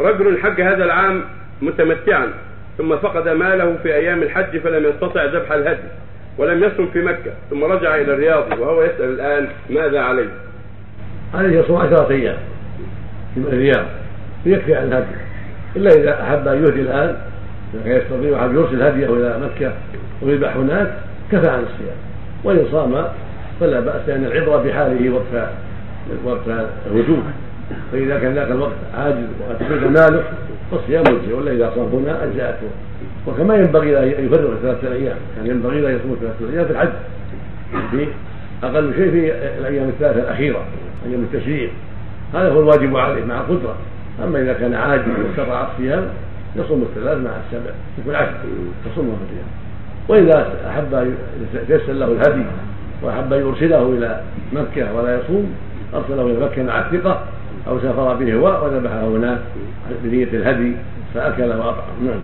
رجل حج هذا العام متمتعا ثم فقد ماله في أيام الحج فلم يستطع ذبح الهدي ولم يصم في مكة ثم رجع إلى الرياض وهو يسأل الآن ماذا عليه؟ عليه يصوم عشرة أيام في الرياض يكفي عن الهدي إلا إذا أحب أن يهدي إذا كان يستطيع أن يرسل هديه إلى مكة ويذبح هناك كفى عن الصيام وإن صام فلا بأس لأن العبرة بحاله وقت وقت الوجوب فإذا كان ذاك الوقت عاجز وقد ماله فالصيام مجزي ولا إذا صام هنا أجزأته. وكما ينبغي أن يفرغ ثلاثة أيام. كان ينبغي أن يصوم ثلاثة أيام في الحج. في أقل شيء في الأيام الثلاثة الأخيرة أيام التشريع. هذا هو الواجب عليه مع القدرة. أما إذا كان عاجز واستطاع الصيام يصوم الثلاث مع السبع. يكون عشر يصومها في الأيام وإذا أحب يتيسر له الهدي وأحب أن يرسله إلى مكة ولا يصوم أرسله إلى مكة مع الثقة أو سافر به وذبحه هناك بنية الهدي فأكل وأطعم. نعم.